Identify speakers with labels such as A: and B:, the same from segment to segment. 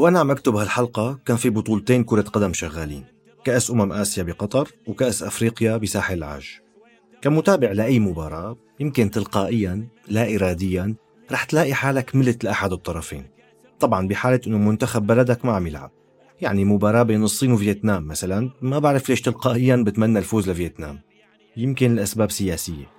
A: وأنا عم أكتب هالحلقة كان في بطولتين كرة قدم شغالين كأس أمم آسيا بقطر وكأس أفريقيا بساحل العاج. كمتابع لأي مباراة يمكن تلقائيا لا إراديا رح تلاقي حالك ملت لأحد الطرفين. طبعا بحالة أنه منتخب بلدك ما عم يلعب. يعني مباراة بين الصين وفيتنام مثلا ما بعرف ليش تلقائيا بتمنى الفوز لفيتنام. يمكن لأسباب سياسية.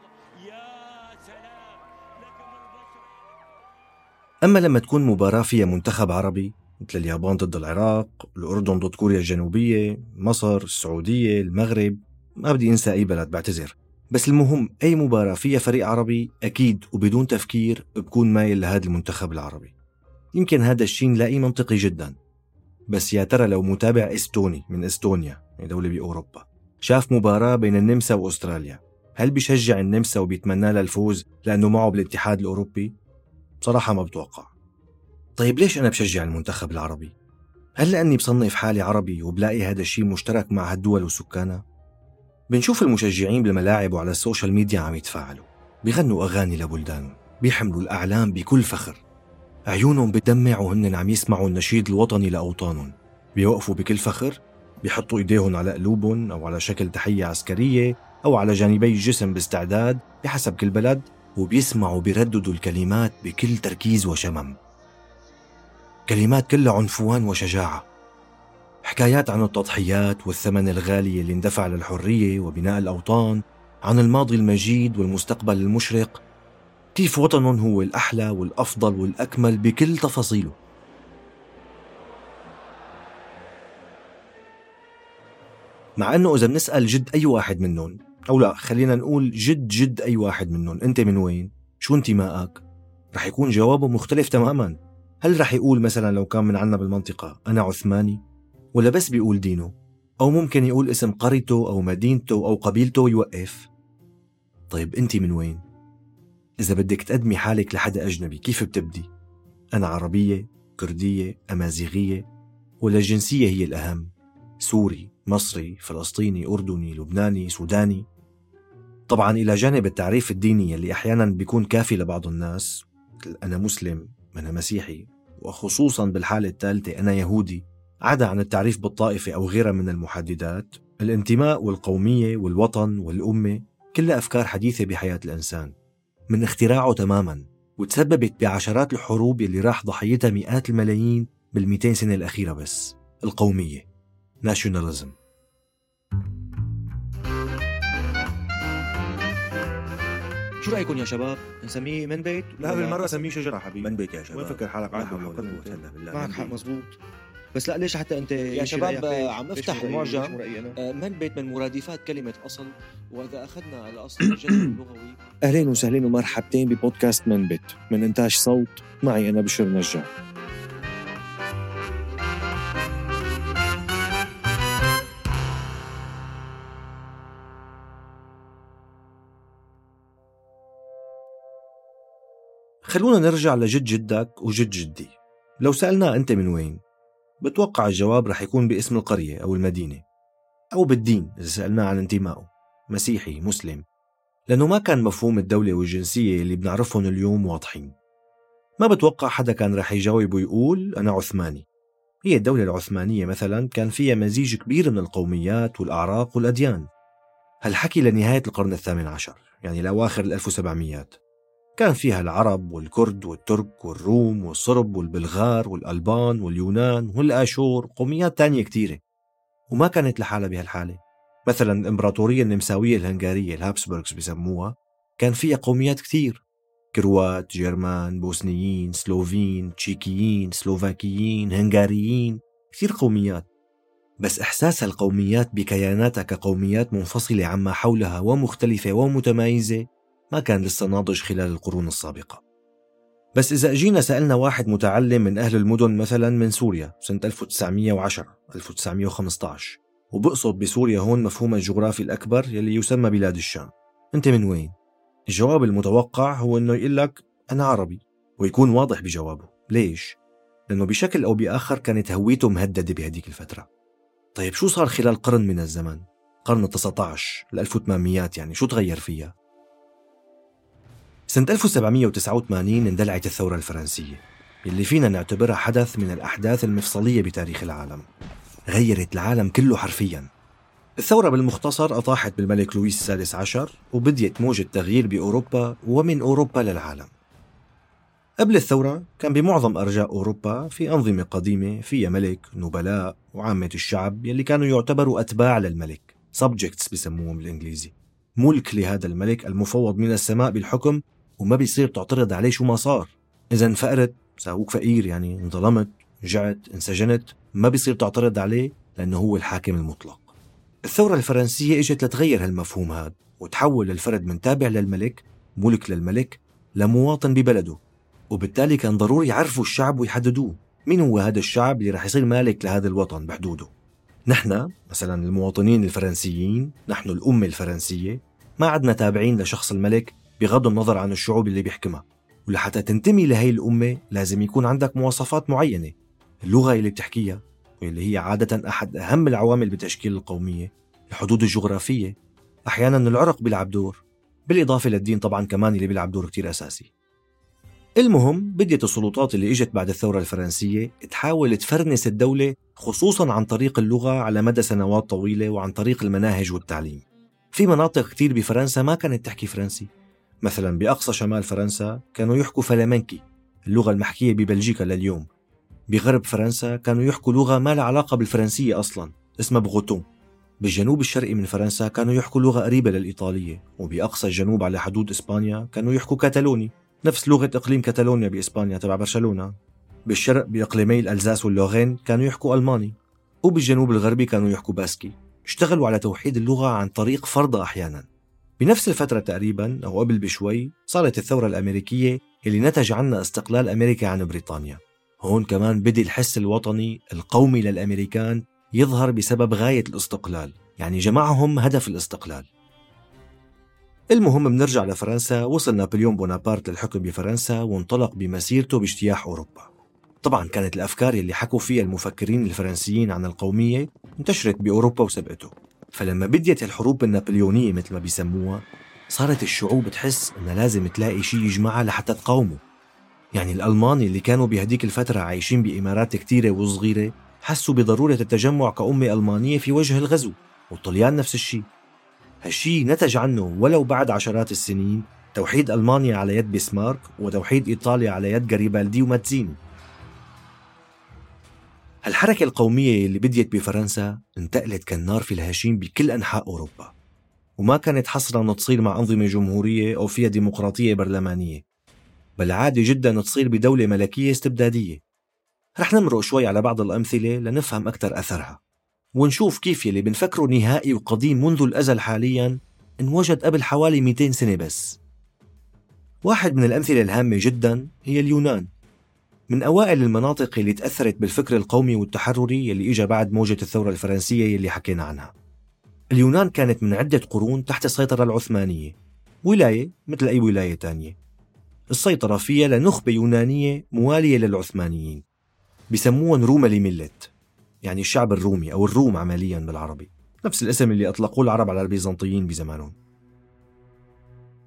A: أما لما تكون مباراة فيها منتخب عربي مثل اليابان ضد العراق، الأردن ضد كوريا الجنوبية، مصر، السعودية، المغرب، ما بدي أنسى أي بلد بعتذر. بس المهم أي مباراة فيها فريق عربي أكيد وبدون تفكير بكون مايل لهذا المنتخب العربي. يمكن هذا الشيء نلاقيه منطقي جدا. بس يا ترى لو متابع إستوني من إستونيا دولة بأوروبا شاف مباراة بين النمسا وأستراليا هل بيشجع النمسا وبيتمنى لها الفوز لأنه معه بالاتحاد الأوروبي؟ بصراحة ما بتوقع. طيب ليش أنا بشجع المنتخب العربي؟ هل لأني بصنف حالي عربي وبلاقي هذا الشيء مشترك مع هالدول وسكانها؟ بنشوف المشجعين بالملاعب وعلى السوشيال ميديا عم يتفاعلوا بيغنوا أغاني لبلدانهم بيحملوا الأعلام بكل فخر عيونهم بتدمع وهن عم يسمعوا النشيد الوطني لأوطانهم بيوقفوا بكل فخر بيحطوا إيديهم على قلوبهم أو على شكل تحية عسكرية أو على جانبي الجسم باستعداد بحسب كل بلد وبيسمعوا بيرددوا الكلمات بكل تركيز وشمم كلمات كلها عنفوان وشجاعة حكايات عن التضحيات والثمن الغالي اللي اندفع للحرية وبناء الأوطان عن الماضي المجيد والمستقبل المشرق كيف وطنهم هو الأحلى والأفضل والأكمل بكل تفاصيله مع أنه إذا بنسأل جد أي واحد منهم أو لا خلينا نقول جد جد أي واحد منهم أنت من وين؟ شو انتمائك؟ رح يكون جوابه مختلف تماما هل رح يقول مثلا لو كان من عنا بالمنطقة أنا عثماني؟ ولا بس بيقول دينه؟ أو ممكن يقول اسم قريته أو مدينته أو قبيلته ويوقف؟ طيب أنت من وين؟ إذا بدك تقدمي حالك لحدا أجنبي كيف بتبدي؟ أنا عربية، كردية، أمازيغية ولا الجنسية هي الأهم؟ سوري، مصري، فلسطيني، أردني، لبناني، سوداني طبعا إلى جانب التعريف الديني اللي أحيانا بيكون كافي لبعض الناس أنا مسلم، أنا مسيحي وخصوصا بالحالة الثالثة أنا يهودي. عدا عن التعريف بالطائفة أو غيرها من المحددات الانتماء والقومية والوطن والأمة كلها أفكار حديثة بحياة الإنسان. من اختراعه تماما وتسببت بعشرات الحروب اللي راح ضحيتها مئات الملايين بال200 سنة الأخيرة بس. القومية. ناشوناليزم شو رأيكم يا شباب؟ نسميه من بيت؟
B: لا بالمرة سميه شجرة. حبيبي
A: من بيت يا شباب.
B: وين فكر حالك
A: معك
B: معك
A: حق.
B: معك حق مزبوط
A: بس لا ليش حتى أنت
B: يا شباب
A: عم افتح المعجم. آه، من بيت من مرادفات كلمة أصل. وإذا أخذنا على أصل الجذر اللغوي.
B: أهلين وسهلين ومرحبتين ببودكاست من بيت. من إنتاج صوت معي أنا بشر نجار.
A: خلونا نرجع لجد جدك وجد جدي. لو سألناه أنت من وين بتوقع الجواب رح يكون باسم القرية أو المدينة أو بالدين إذا سألناه عن انتمائه مسيحي مسلم لأنه ما كان مفهوم الدولة والجنسية اللي بنعرفهم اليوم واضحين. ما بتوقع حدا كان رح يجاوب ويقول أنا عثماني. هي الدولة العثمانية مثلا كان فيها مزيج كبير من القوميات والأعراق والأديان. هالحكي لنهاية القرن الثامن عشر يعني لأواخر ال 1700 كان فيها العرب والكرد والترك والروم والصرب والبلغار والألبان واليونان والآشور وقوميات تانية كتيرة. وما كانت لحالها بهالحالة. مثلا الإمبراطورية النمساوية الهنغارية الهابسبرغز بسموها كان فيها قوميات كتير. كروات، جيرمان، بوسنيين، سلوفين، تشيكيين، سلوفاكيين، هنغاريين كثير قوميات. بس إحساس القوميات بكياناتها كقوميات منفصلة عما حولها ومختلفة ومتمايزة ما كان لسه ناضج خلال القرون السابقة بس إذا أجينا سألنا واحد متعلم من أهل المدن مثلا من سوريا سنة 1910 1915 وبقصد بسوريا هون مفهوم الجغرافي الأكبر يلي يسمى بلاد الشام أنت من وين؟ الجواب المتوقع هو أنه يقول لك أنا عربي ويكون واضح بجوابه ليش؟ لأنه بشكل أو بآخر كانت هويته مهددة بهديك الفترة طيب شو صار خلال قرن من الزمن؟ قرن ال 19 ال 1800 يعني شو تغير فيها؟ سنة 1789 اندلعت الثورة الفرنسية اللي فينا نعتبرها حدث من الأحداث المفصلية بتاريخ العالم. غيرت العالم كله حرفياً. الثورة بالمختصر أطاحت بالملك لويس السادس عشر وبديت موجة تغيير بأوروبا ومن أوروبا للعالم. قبل الثورة كان بمعظم أرجاء أوروبا في أنظمة قديمة فيها ملك نبلاء وعامة الشعب يلي كانوا يعتبروا أتباع للملك. Subjects بسموهم بالإنجليزي. ملك لهذا الملك المفوض من السماء بالحكم وما بيصير تعترض عليه شو ما صار. إذا انفقرت ساووك فقير يعني انظلمت جعت انسجنت ما بيصير تعترض عليه لأنه هو الحاكم المطلق. الثورة الفرنسية إجت لتغير هالمفهوم هذا وتحول الفرد من تابع للملك ملك للملك لمواطن ببلده. وبالتالي كان ضروري يعرفوا الشعب ويحددوه. مين هو هذا الشعب اللي رح يصير مالك لهذا الوطن بحدوده؟ نحن مثلا المواطنين الفرنسيين نحن الأمة الفرنسية ما عدنا تابعين لشخص الملك بغض النظر عن الشعوب اللي بيحكمها. ولحتى تنتمي لهي الأمة لازم يكون عندك مواصفات معينة. اللغة اللي بتحكيها واللي هي عادة أحد أهم العوامل بتشكيل القومية. الحدود الجغرافية أحيانا العرق بيلعب دور. بالإضافة للدين طبعا كمان اللي بيلعب دور كتير أساسي. المهم بديت السلطات اللي إجت بعد الثورة الفرنسية تحاول تفرنس الدولة خصوصا عن طريق اللغة على مدى سنوات طويلة وعن طريق المناهج والتعليم. في مناطق كتير بفرنسا ما كانت تحكي فرنسي. مثلا بأقصى شمال فرنسا كانوا يحكوا فلامنكي اللغة المحكية ببلجيكا لليوم. بغرب فرنسا كانوا يحكوا لغة ما لها علاقة بالفرنسية أصلا اسمها بغوتون. بالجنوب الشرقي من فرنسا كانوا يحكوا لغة قريبة للإيطالية وبأقصى الجنوب على حدود إسبانيا كانوا يحكوا كتالوني نفس لغة إقليم كتالونيا بإسبانيا تبع برشلونة. بالشرق بإقليمي الألزاس واللوغين كانوا يحكوا ألماني وبالجنوب الغربي كانوا يحكوا باسكي. اشتغلوا على توحيد اللغة عن طريق فرضها أحيانا. بنفس الفترة تقريبا أو قبل بشوي صارت الثورة الأمريكية اللي نتج عنها استقلال أمريكا عن بريطانيا. هون كمان بدي الحس الوطني القومي للأمريكان يظهر بسبب غاية الاستقلال يعني جمعهم هدف الاستقلال. المهم بنرجع لفرنسا وصل نابليون بونابرت للحكم بفرنسا وانطلق بمسيرته باجتياح أوروبا. طبعا كانت الأفكار اللي حكوا فيها المفكرين الفرنسيين عن القومية انتشرت بأوروبا وسبقته. فلما بديت الحروب النابليونية مثل ما بيسموها صارت الشعوب تحس إنها لازم تلاقي شيء يجمعها لحتى تقاومه. يعني الألمان اللي كانوا بهديك الفترة عايشين بإمارات كتيرة وصغيرة حسوا بضرورة التجمع كأمة ألمانية في وجه الغزو والطليان نفس الشيء هالشي نتج عنه ولو بعد عشرات السنين توحيد ألمانيا على يد بيسمارك وتوحيد إيطاليا على يد غاريبالدي وماتزيني. هالحركة القومية اللي بديت بفرنسا انتقلت كالنار في الهشيم بكل أنحاء أوروبا وما كانت حصرا تصير مع أنظمة جمهورية أو فيها ديمقراطية برلمانية بل عادي جدا تصير بدولة ملكية استبدادية. رح نمرق شوي على بعض الأمثلة لنفهم أكثر أثرها ونشوف كيف يلي بنفكره نهائي وقديم منذ الأزل حاليا انوجد قبل حوالي 200 سنة بس. واحد من الأمثلة الهامة جدا هي اليونان. من أوائل المناطق اللي تأثرت بالفكر القومي والتحرري يلي إجا بعد موجة الثورة الفرنسية يلي حكينا عنها. اليونان كانت من عدة قرون تحت السيطرة العثمانية ولاية مثل أي ولاية تانية. السيطرة فيها لنخبة يونانية موالية للعثمانيين. بسموهم روملي ملت يعني الشعب الرومي أو الروم عمليا بالعربي. نفس الاسم اللي أطلقوه العرب على البيزنطيين بزمانهم.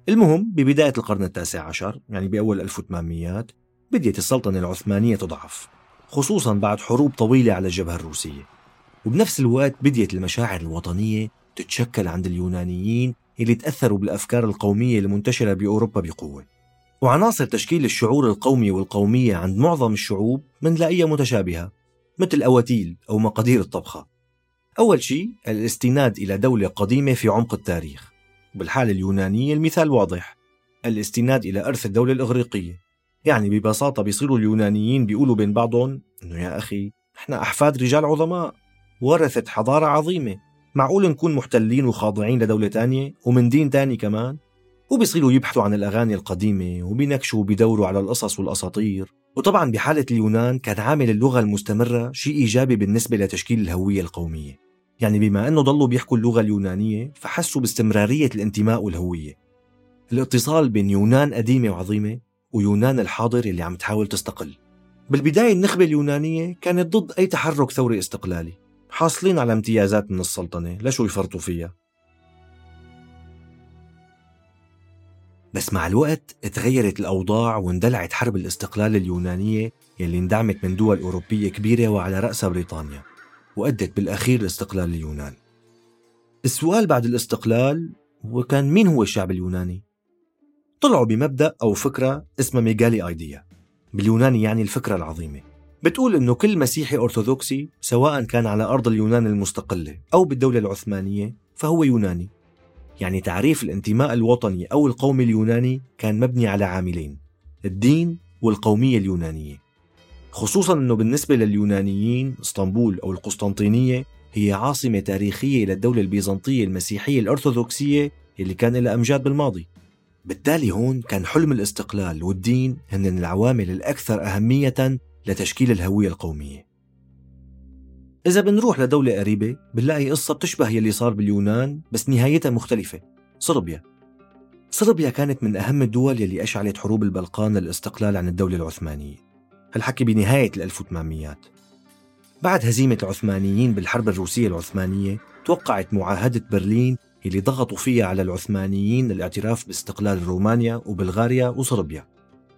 A: المهم ببداية القرن التاسع عشر يعني بأول 1800 بديت السلطنة العثمانية تضعف خصوصا بعد حروب طويلة على الجبهة الروسية. وبنفس الوقت بديت المشاعر الوطنية تتشكل عند اليونانيين اللي تأثروا بالأفكار القومية المنتشرة بأوروبا بقوة. وعناصر تشكيل الشعور القومي والقومية عند معظم الشعوب منلاقيها متشابهة مثل أواتيل أو مقادير الطبخة. أول شيء الاستناد إلى دولة قديمة في عمق التاريخ. بالحالة اليونانية المثال واضح الاستناد إلى إرث الدولة الإغريقية. يعني ببساطة بيصيروا اليونانيين بيقولوا بين بعضهم إنه يا أخي إحنا أحفاد رجال عظماء ورثت حضارة عظيمة. معقول نكون محتلين وخاضعين لدولة تانية ومن دين تاني كمان؟ وبيصيروا يبحثوا عن الأغاني القديمة وبينكشوا وبيدوروا على القصص والأساطير. وطبعا بحالة اليونان كان عامل اللغة المستمرة شيء إيجابي بالنسبة لتشكيل الهوية القومية. يعني بما أنه ضلوا بيحكوا اللغة اليونانية فحسوا باستمرارية الانتماء والهوية. الاتصال بين يونان قديمة وعظيمة ويونان الحاضر اللي عم تحاول تستقل. بالبداية النخبة اليونانية كانت ضد أي تحرك ثوري استقلالي حاصلين على امتيازات من السلطنة لشو يفرطوا فيها. بس مع الوقت تغيرت الأوضاع واندلعت حرب الاستقلال اليونانية يلي اندعمت من دول أوروبية كبيرة وعلى رأسها بريطانيا وأدت بالأخير لاستقلال اليونان. السؤال بعد الاستقلال هو كان مين هو الشعب اليوناني؟ طلعوا بمبدأ أو فكرة اسمها ميغالي أيديا باليوناني يعني الفكرة العظيمة. بتقول إنه كل مسيحي أرثوذكسي سواء كان على أرض اليونان المستقلة أو بالدولة العثمانية فهو يوناني. يعني تعريف الانتماء الوطني أو القومي اليوناني كان مبني على عاملين الدين والقومية اليونانية. خصوصا إنه بالنسبة لليونانيين إسطنبول أو القسطنطينية هي عاصمة تاريخية للدولة البيزنطية المسيحية الأرثوذكسية اللي كان لها أمجاد بالماضي. بالتالي هون كان حلم الاستقلال والدين هن العوامل الأكثر أهمية لتشكيل الهوية القومية. إذا بنروح لدولة قريبة بنلاقي قصة بتشبه يلي صار باليونان بس نهايتها مختلفة. صربيا. صربيا كانت من أهم الدول يلي أشعلت حروب البلقان للاستقلال عن الدولة العثمانية. هالحكي بنهاية ال 1800 بعد هزيمة العثمانيين بالحرب الروسية العثمانية توقعت معاهدة برلين اللي ضغطوا فيها على العثمانيين للاعتراف باستقلال رومانيا وبلغاريا وصربيا.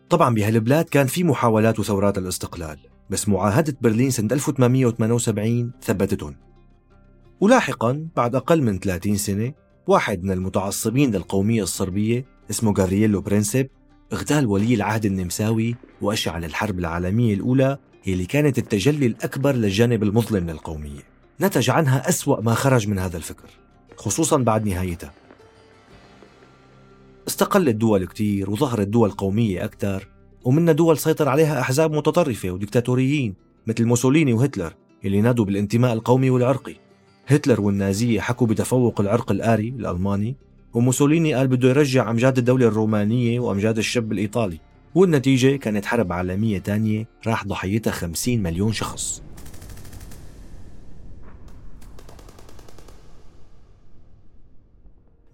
A: طبعا بهالبلاد كان في محاولات وثورات الاستقلال بس معاهدة برلين سنة 1878 ثبتتهم ولاحقا بعد أقل من 30 سنة واحد من المتعصبين للقومية الصربية اسمه غارييلو برينسيب اغتال ولي العهد النمساوي وأشعل الحرب العالمية الأولى اللي كانت التجلي الأكبر للجانب المظلم للقومية. نتج عنها أسوأ ما خرج من هذا الفكر. خصوصا بعد نهايتها. استقلت دول كتير وظهرت دول قومية أكثر ومنها دول سيطر عليها أحزاب متطرفة وديكتاتوريين مثل موسوليني وهتلر اللي نادوا بالانتماء القومي والعرقي. هتلر والنازية حكوا بتفوق العرق الآري الألماني وموسوليني قال بده يرجع أمجاد الدولة الرومانية وأمجاد الشاب الإيطالي. والنتيجة كانت حرب عالمية تانية راح ضحيتها 50 مليون شخص.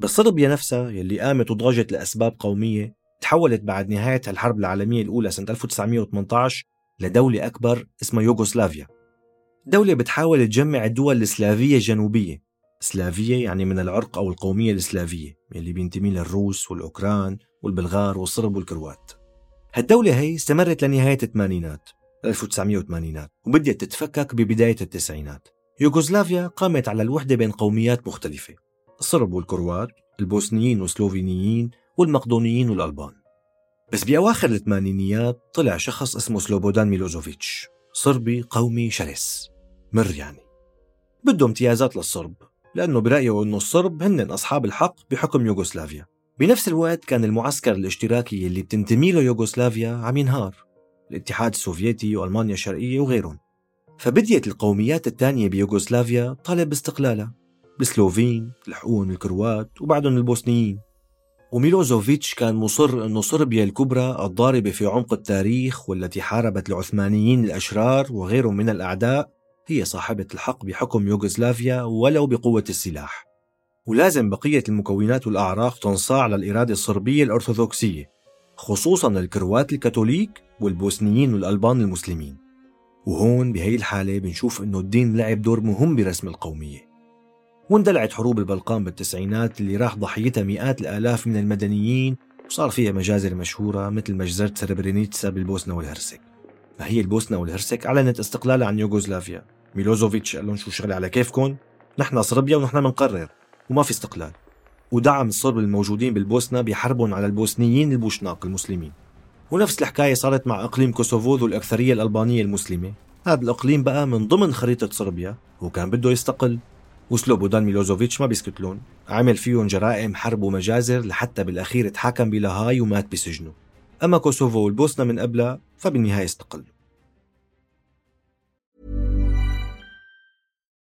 A: بس صربيا نفسها يلي قامت وضجت لأسباب قومية تحولت بعد نهاية الحرب العالمية الأولى سنة 1918 لدولة أكبر اسمها يوغوسلافيا. دولة بتحاول تجمع الدول السلافية الجنوبية. سلافية يعني من العرق أو القومية السلافية اللي بينتمي للروس والأوكران والبلغار والصرب والكروات. هالدولة هي استمرت لنهاية الثمانينات 1980 وبدأت تتفكك ببداية التسعينات. يوغوسلافيا قامت على الوحدة بين قوميات مختلفة. الصرب والكروات البوسنيين والسلوفينيين والمقدونيين والألبان. بس بأواخر الثمانينيات طلع شخص اسمه سلوبودان ميلوزوفيتش صربي قومي شرس مر يعني. بده امتيازات للصرب لأنه برأيه أنه الصرب هن أصحاب الحق بحكم يوغوسلافيا. بنفس الوقت كان المعسكر الاشتراكي اللي بتنتمي له يوغوسلافيا عم ينهار الاتحاد السوفيتي وألمانيا الشرقية وغيرهم. فبديت القوميات الثانية بيوغوسلافيا طالب باستقلالها السلوفين الحقون الكروات وبعدهم البوسنيين. وميلوزوفيتش كان مصر أن صربيا الكبرى الضاربة في عمق التاريخ والتي حاربت العثمانيين الأشرار وغيرهم من الأعداء هي صاحبة الحق بحكم يوغوسلافيا ولو بقوة السلاح. ولازم بقية المكونات والأعراق تنصاع للإرادة الصربية الأرثوذكسية خصوصا الكروات الكاثوليك والبوسنيين والألبان المسلمين. وهون بهي الحالة بنشوف أنه الدين لعب دور مهم برسم القومية. واندلعت حروب البلقان بالتسعينات اللي راح ضحيتها مئات الآلاف من المدنيين وصار فيها مجازر مشهورة مثل مجزرة سربرينيتسا بالبوسنة والهرسك. ما هي البوسنة والهرسك؟ أعلنت استقلالها عن يوغوسلافيا. ميلوسوفيتش قال لهم شو شغلة على كيفكم نحن صربيا ونحن بنقرر وما في استقلال. ودعم الصرب الموجودين بالبوسنة بحربهم على البوسنيين البوشناق المسلمين. ونفس الحكاية صارت مع إقليم كوسوفو ذو الأكثرية الألبانية المسلمة. هذا الإقليم بقى من ضمن خريطة صربيا وكان بده يستقل. وسلوبودان ميلوسوفيتش ما بيسكتلون عمل فيهم جرائم حرب ومجازر لحتى بالأخير تحاكم بلاهاي ومات بسجنه. أما كوسوفو والبوسنة من قبلها فبالنهاية استقلوا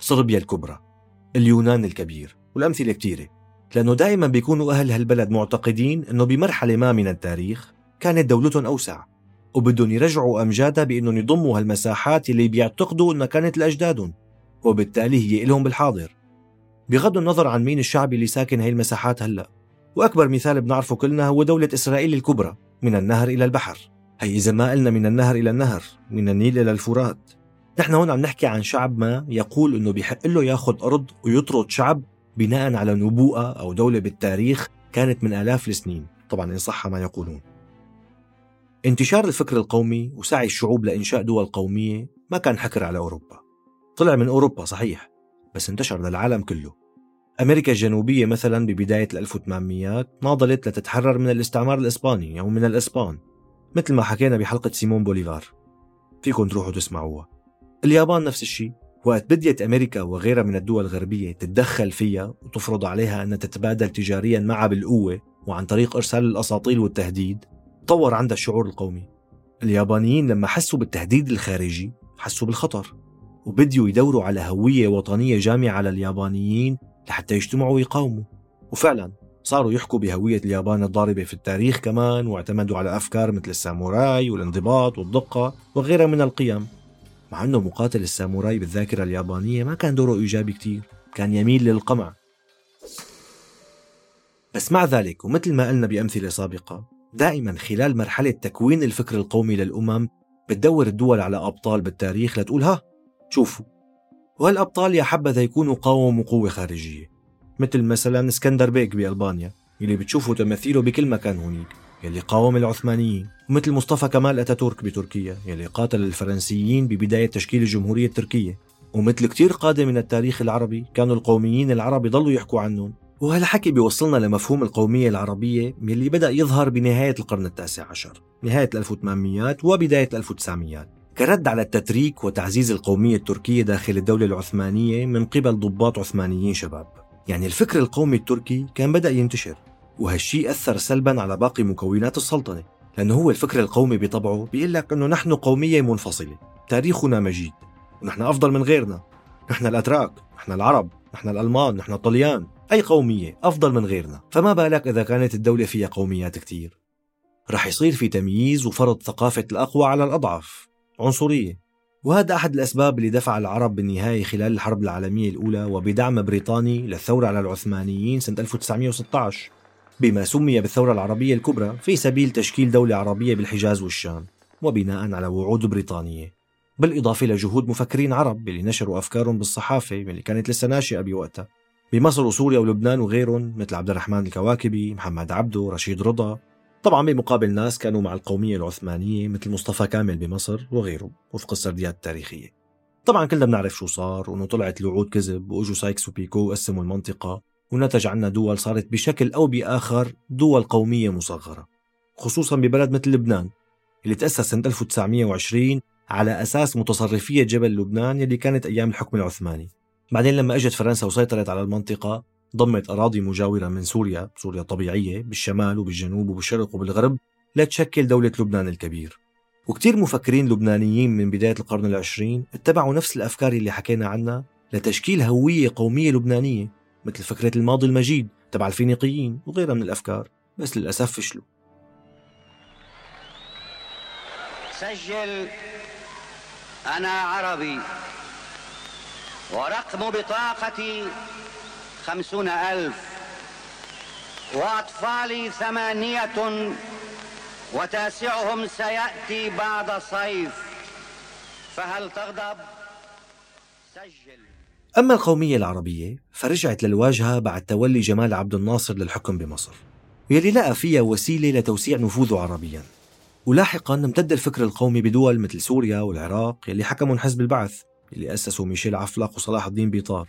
A: صربيا الكبرى اليونان الكبير والأمثلة كتيرة لأنه دائما بيكونوا أهل هالبلد معتقدين أنه بمرحلة ما من التاريخ كانت دولتهم أوسع وبدهم يرجعوا أمجادها بأنهم يضموا هالمساحات اللي بيعتقدوا أنها كانت لأجدادهم وبالتالي هي إلهم بالحاضر. بغض النظر عن مين الشعب اللي ساكن هاي المساحات هلأ وأكبر مثال بنعرفه كلنا هو دولة إسرائيل الكبرى من النهر إلى البحر. هي إذا ما قلنا من النهر إلى النهر من النيل إلى الفرات. نحن هون عم نحكي عن شعب ما يقول إنه بيحق له ياخذ أرض ويطرد شعب بناء على نبوءة أو دولة بالتاريخ كانت من آلاف السنين، طبعا إن صح ما يقولون. انتشار الفكر القومي وسعي الشعوب لإنشاء دول قومية ما كان حكر على أوروبا. طلع من أوروبا صحيح، بس انتشر للعالم كله. أمريكا الجنوبية مثلا ببداية ال 1800 ناضلت لتتحرر من الاستعمار الإسباني أو من الإسبان، مثل ما حكينا بحلقة سيمون بوليفار. فيكم تروحوا تسمعوها. اليابان نفس الشيء. وقت بديت أمريكا وغيرها من الدول الغربية تتدخل فيها وتفرض عليها أن تتبادل تجاريا معها بالقوة وعن طريق إرسال الأساطيل والتهديد طور عندها الشعور القومي. اليابانيين لما حسوا بالتهديد الخارجي حسوا بالخطر وبديوا يدوروا على هوية وطنية جامعة لليابانيين لحتى يجتمعوا ويقاوموا. وفعلا صاروا يحكوا بهوية اليابان الضاربة في التاريخ كمان واعتمدوا على أفكار مثل الساموراي والانضباط والدقة وغيرها من القيم. مع أنه مقاتل الساموراي بالذاكرة اليابانية ما كان دوره إيجابي كتير كان يميل للقمع. بس مع ذلك ومثل ما قلنا بأمثلة سابقة دائما خلال مرحلة تكوين الفكر القومي للأمم بتدور الدول على أبطال بالتاريخ لتقول ها شوفوا وهالأبطال يا حبذا يكونوا قاوموا قوة خارجية. مثل مثلا إسكندر بيك بألبانيا اللي بتشوفوا تماثيله بكل مكان هونيك. يلي قاوم العثمانيين. ومثل مصطفى كمال أتاتورك بتركيا يلي قاتل الفرنسيين ببداية تشكيل الجمهورية التركية. ومثل كتير قادة من التاريخ العربي كانوا القوميين العرب يضلوا يحكوا عنهم. وهالحكي بيوصلنا لمفهوم القومية العربية يلي بدأ يظهر بنهاية القرن التاسع عشر نهاية 1800 وبداية 1900 كرد على التتريك وتعزيز القومية التركية داخل الدولة العثمانية من قبل ضباط عثمانيين شباب. يعني الفكر القومي التركي كان بدأ ينتشر. وهالشيء أثر سلبا على باقي مكونات السلطنة لأنه هو الفكر القومي بطبعه بيقول لك أنه نحن قومية منفصلة تاريخنا مجيد ونحن أفضل من غيرنا نحن الأتراك نحن العرب نحن الألمان نحن الطليان أي قومية أفضل من غيرنا. فما بالك إذا كانت الدولة فيها قوميات كتير؟ رح يصير في تمييز وفرض ثقافة الأقوى على الأضعف عنصرية. وهذا أحد الأسباب اللي دفع العرب بالنهاية خلال الحرب العالمية الأولى وبدعم بريطاني للثورة على العثمانيين سنة 1916 بما سمي بالثورة العربية الكبرى في سبيل تشكيل دولة عربية بالحجاز والشام وبناء على وعود بريطانية. بالإضافة لجهود مفكرين عرب اللي نشروا أفكارهم بالصحافة اللي كانت لسه ناشئة بوقتها. بمصر وسوريا ولبنان وغيرهم مثل عبد الرحمن الكواكبي محمد عبده رشيد رضا. طبعا بمقابل ناس كانوا مع القومية العثمانية مثل مصطفى كامل بمصر وغيره وفق السرديات التاريخية. طبعا كلنا بنعرف شو صار وإنه طلعت الوعود كذب واجوا سايكس وبيكو وقسموا المنطقة. ونتج عنا دول صارت بشكل أو بآخر دول قومية مصغرة خصوصا ببلد مثل لبنان اللي تأسس سنة 1920 على أساس متصرفية جبل لبنان يلي كانت أيام الحكم العثماني. بعدين لما أجت فرنسا وسيطرت على المنطقة ضمت أراضي مجاورة من سوريا سوريا طبيعية بالشمال وبالجنوب وبالشرق وبالغرب لتشكل دولة لبنان الكبير. وكتير مفكرين لبنانيين من بداية القرن العشرين اتبعوا نفس الأفكار اللي حكينا عنها لتشكيل هوية قومية لبنانية. مثل فكرة الماضي المجيد تبع الفينيقيين وغيرها من الأفكار بس للأسف فشلوا.
C: سجل. أنا عربي. ورقم بطاقتي خمسون ألف. وأطفالي ثمانية وتاسعهم سيأتي بعد صيف. فهل تغضب؟ سجل.
A: أما القومية العربية فرجعت للواجهة بعد تولي جمال عبد الناصر للحكم بمصر. يلي لقى فيها وسيلة لتوسيع نفوذه عربيا. ولاحقا امتد الفكر القومي بدول مثل سوريا والعراق يلي حكمهم حزب البعث اللي أسسوا ميشيل عفلق وصلاح الدين بيطار.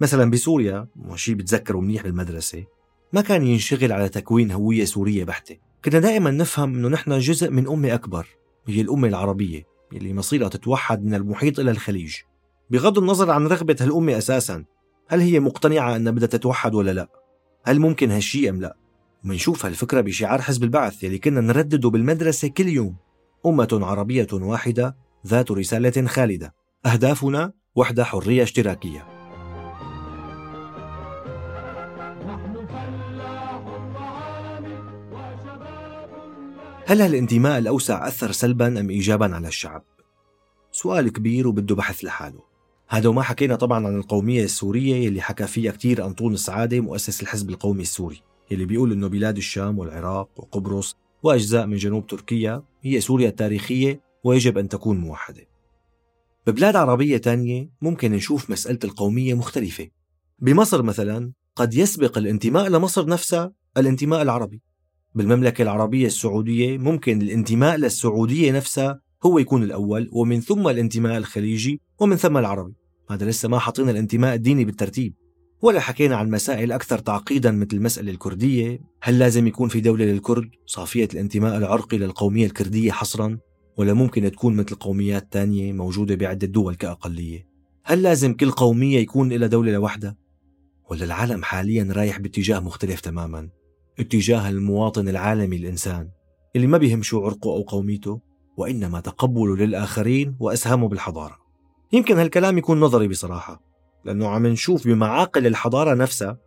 A: مثلا بسوريا وشي بتذكروا منيح بالمدرسة ما كان ينشغل على تكوين هوية سورية بحتة. كنا دائما نفهم أنه نحن جزء من أمة أكبر هي الأمة العربية اللي مصيرها تتوحد من المحيط إلى الخليج. بغض النظر عن رغبة هالأمة أساسا هل هي مقتنعة أنها بدها تتوحد ولا لا؟ هل ممكن هالشيء أم لا؟ ومنشوف هالفكرة بشعار حزب البعث يلي كنا نردده بالمدرسة كل يوم. أمة عربية واحدة ذات رسالة خالدة. أهدافنا وحدة حرية اشتراكية. هل هالانتماء الأوسع أثر سلبا أم إيجابا على الشعب؟ سؤال كبير وبده بحث لحاله. هذا وما حكينا طبعا عن القومية السورية اللي حكى فيها كتير أنطون السعادة مؤسس الحزب القومي السوري اللي بيقول إنه بلاد الشام والعراق وقبرص وأجزاء من جنوب تركيا هي سوريا التاريخية ويجب أن تكون موحدة. ببلاد عربية تانية ممكن نشوف مسألة القومية مختلفة. بمصر مثلا قد يسبق الانتماء لمصر نفسها الانتماء العربي. بالمملكة العربية السعودية ممكن الانتماء للسعودية نفسها هو يكون الأول ومن ثم الانتماء الخليجي ومن ثم العربي. هذا لسه ما حطينا الانتماء الديني بالترتيب ولا حكينا عن مسائل أكثر تعقيدا مثل المسألة الكردية. هل لازم يكون في دولة للكرد؟ صافية الانتماء العرقي للقومية الكردية حصرا ولا ممكن تكون مثل قوميات تانية موجودة بعدة دول كأقلية؟ هل لازم كل قومية يكون لها دولة لوحدها؟ ولا العالم حاليا رايح باتجاه مختلف تماما؟ اتجاه المواطن العالمي الإنسان اللي ما بيهم شو عرقه أو قوميته وإنما تقبله للآخرين وإسهامه بالحضارة. يمكن هالكلام يكون نظري بصراحة لأنه عم نشوف بمعاقل الحضارة نفسها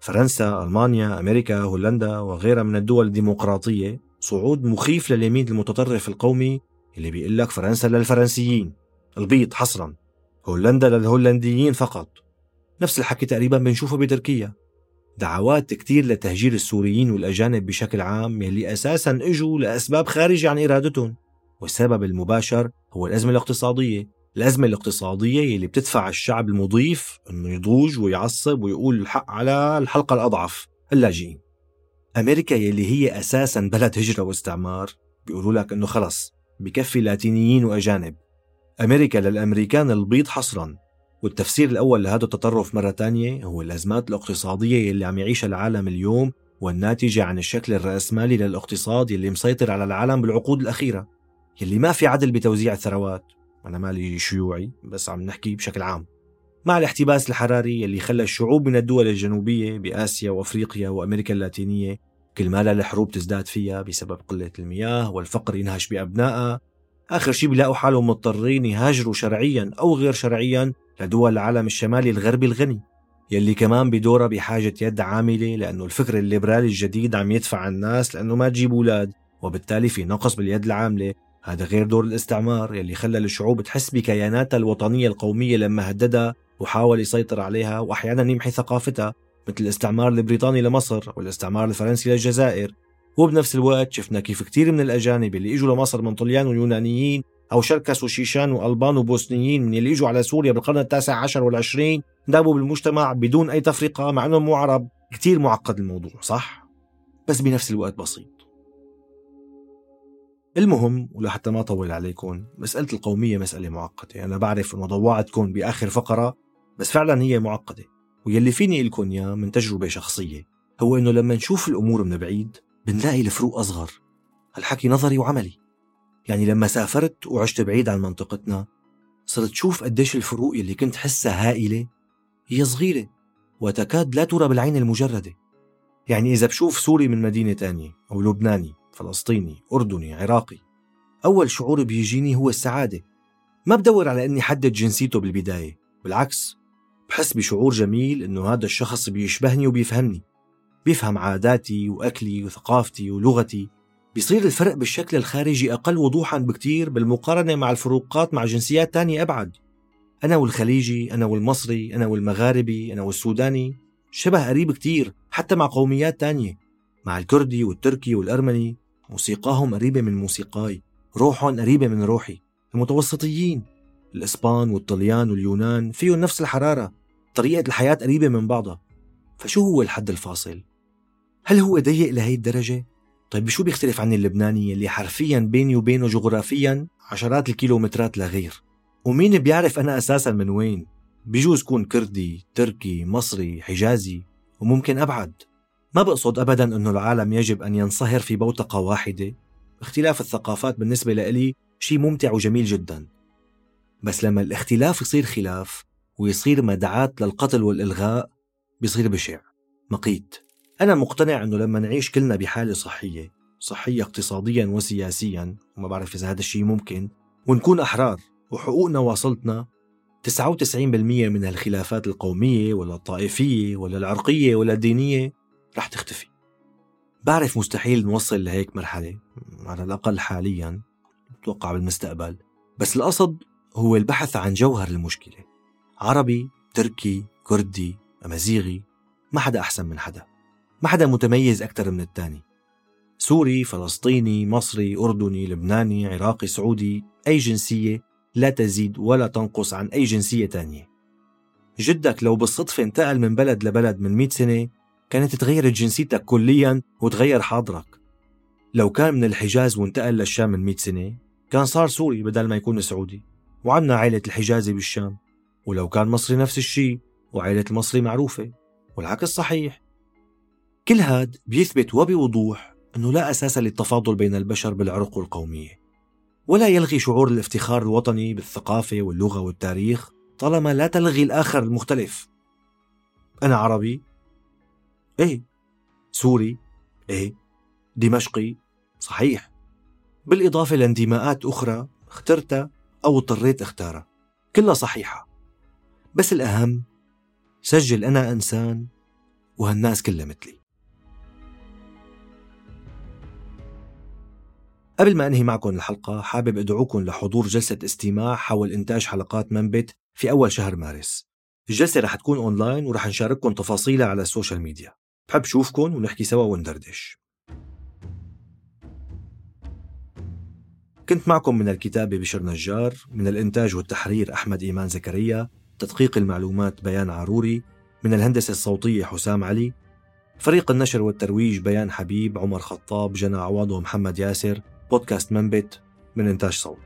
A: فرنسا، ألمانيا، أمريكا، هولندا وغيرها من الدول الديمقراطية صعود مخيف لليمين المتطرف القومي اللي بيقول لك فرنسا للفرنسيين البيض حصرا هولندا للهولنديين فقط. نفس الحكي تقريبا بنشوفه بتركيا. دعوات كتير لتهجير السوريين والأجانب بشكل عام يلي أساسا إجوا لأسباب خارجة عن إرادتهم والسبب المباشر هو الأزمة الاقتصادية. الأزمة الاقتصادية يلي بتدفع الشعب المضيف أنه يضوج ويعصب ويقول الحق على الحلقة الأضعف اللاجئين. أمريكا يلي هي أساسا بلد هجرة واستعمار بيقولوا لك أنه خلص بكفي لاتينيين وأجانب. أمريكا للأمريكان البيض حصرا. والتفسير الأول لهذا التطرف مرة تانية هو الأزمات الاقتصادية يلي عم يعيشها العالم اليوم والناتجة عن الشكل الرأسمالي للاقتصاد يلي مسيطر على العالم بالعقود الأخيرة يلي ما في عدل بتوزيع الثروات. أنا مالي شيوعي بس عم نحكي بشكل عام. مع الاحتباس الحراري يلي خلى الشعوب من الدول الجنوبية بآسيا وأفريقيا وأمريكا اللاتينية كل ما الحروب تزداد فيها بسبب قلة المياه والفقر ينهش بأبنائها آخر شيء بيلاقوا حالهم مضطرين يهاجروا شرعيا أو غير شرعيا لدول العالم الشمالي الغربي الغني يلي كمان بدورها بحاجة يد عاملة لأنه الفكر الليبرالي الجديد عم يدفع الناس لأنه ما تجيب أولاد وبالتالي في نقص باليد العاملة هذا غير دور الاستعمار يلي خلى الشعوب تحس بكياناتها الوطنية القومية لما هددها وحاول يسيطر عليها وأحيانا يمحي ثقافتها مثل الاستعمار البريطاني لمصر والاستعمار الفرنسي للجزائر. وبنفس الوقت شفنا كيف كثير من الأجانب اللي إجوا لمصر من طليان ويونانيين أو شركس وشيشان وألبان وبوسنيين من اللي إجوا على سوريا بالقرن التاسع عشر والعشرين دابوا بالمجتمع بدون أي تفرقة مع أنهم مو عرب كثير معقد الموضوع صح؟ بس بنفس الوقت بسيط. المهم ولحتى ما أطول عليكم مسألة القومية مسألة معقدة. أنا بعرف أنه ضوعتكم بآخر فقرة بس فعلا هي معقدة. ويلي فيني لكم إياه من تجربة شخصية هو أنه لما نشوف الأمور من بعيد بنلاقي الفروق أصغر. هالحكي نظري وعملي. يعني لما سافرت وعشت بعيد عن منطقتنا صرت شوف قديش الفروق يلي كنت حسها هائلة هي صغيرة وتكاد لا ترى بالعين المجردة. يعني إذا بشوف سوري من مدينة تانية أو لبناني فلسطيني أردني عراقي. أول شعور بيجيني هو السعادة. ما بدور على أني حدد جنسيته بالبداية. بالعكس بحس بشعور جميل أنه هذا الشخص بيشبهني وبيفهمني. بيفهم عاداتي وأكلي وثقافتي ولغتي. بيصير الفرق بالشكل الخارجي أقل وضوحا بكتير بالمقارنة مع الفروقات مع جنسيات تانية أبعد. أنا والخليجي أنا والمصري أنا والمغاربي أنا والسوداني شبه قريب كتير حتى مع قوميات تانية. مع الكردي والتركي والأرمني. موسيقاهم قريبة من موسيقاي روحهم قريبة من روحي. المتوسطيين الإسبان والطليان واليونان فيهم نفس الحرارة طريقة الحياة قريبة من بعضها. فشو هو الحد الفاصل؟ هل هو ضيق لهي الدرجة؟ طيب بشو بيختلف عن اللبناني اللي حرفيا بيني وبينه جغرافيا عشرات الكيلومترات لغير ومين بيعرف أنا أساسا من وين؟ بيجوز كون كردي تركي مصري حجازي وممكن أبعد. ما بقصد أبدا أنه العالم يجب أن ينصهر في بوتقة واحدة؟ اختلاف الثقافات بالنسبة لي شيء ممتع وجميل جدا. بس لما الاختلاف يصير خلاف ويصير مدعاة للقتل والإلغاء بيصير بشع. مقيت. أنا مقتنع أنه لما نعيش كلنا بحالة صحية صحية اقتصاديا وسياسيا وما بعرف إذا هذا الشيء ممكن ونكون أحرار وحقوقنا وأصلتنا 99% من الخلافات القومية ولا الطائفية ولا العرقية ولا الدينية رح تختفي. بعرف مستحيل نوصل لهيك مرحلة على الأقل حاليا أتوقع بالمستقبل. بس القصد هو البحث عن جوهر المشكلة. عربي تركي كردي أمازيغي ما حدا أحسن من حدا. ما حدا متميز أكثر من الثاني سوري فلسطيني مصري أردني لبناني عراقي سعودي أي جنسية لا تزيد ولا تنقص عن أي جنسية تانية. جدك لو بالصدفة انتقل من بلد لبلد من 100 سنة كانت تغيرت جنسيتك كليا وتغير حاضرك لو كان من الحجاز وانتقل للشام من 100 سنة كان صار سوري بدل ما يكون سعودي وعنا عائلة الحجازي بالشام. ولو كان مصري نفس الشيء وعائلة المصري معروفة والعكس صحيح. كل هاد بيثبت وبوضوح أنه لا أساس للتفاضل بين البشر بالعرق والقومية ولا يلغي شعور الافتخار الوطني بالثقافة واللغة والتاريخ طالما لا تلغي الآخر المختلف. أنا عربي إيه؟ سوري. إيه؟ دمشقي. صحيح. بالإضافة لانتماءات أخرى اخترتها أو اضطريت اختارها. كلها صحيحة. بس الأهم سجل أنا إنسان وهالناس كلها مثلي. قبل ما أنهي معكم الحلقة حابب أدعوكم لحضور جلسة استماع حول إنتاج حلقات منبت في أول شهر مارس. الجلسة رح تكون أونلاين ورح نشارككم تفاصيلها على ال social media. بحب شوفكم ونحكي سوا وندردش. كنت معكم من الكتابة بشر نجار من الإنتاج والتحرير أحمد إيمان زكريا تدقيق المعلومات بيان عروري من الهندسة الصوتية حسام علي فريق النشر والترويج بيان حبيب عمر خطاب جنى عوض ومحمد ياسر بودكاست منبت من إنتاج صوت.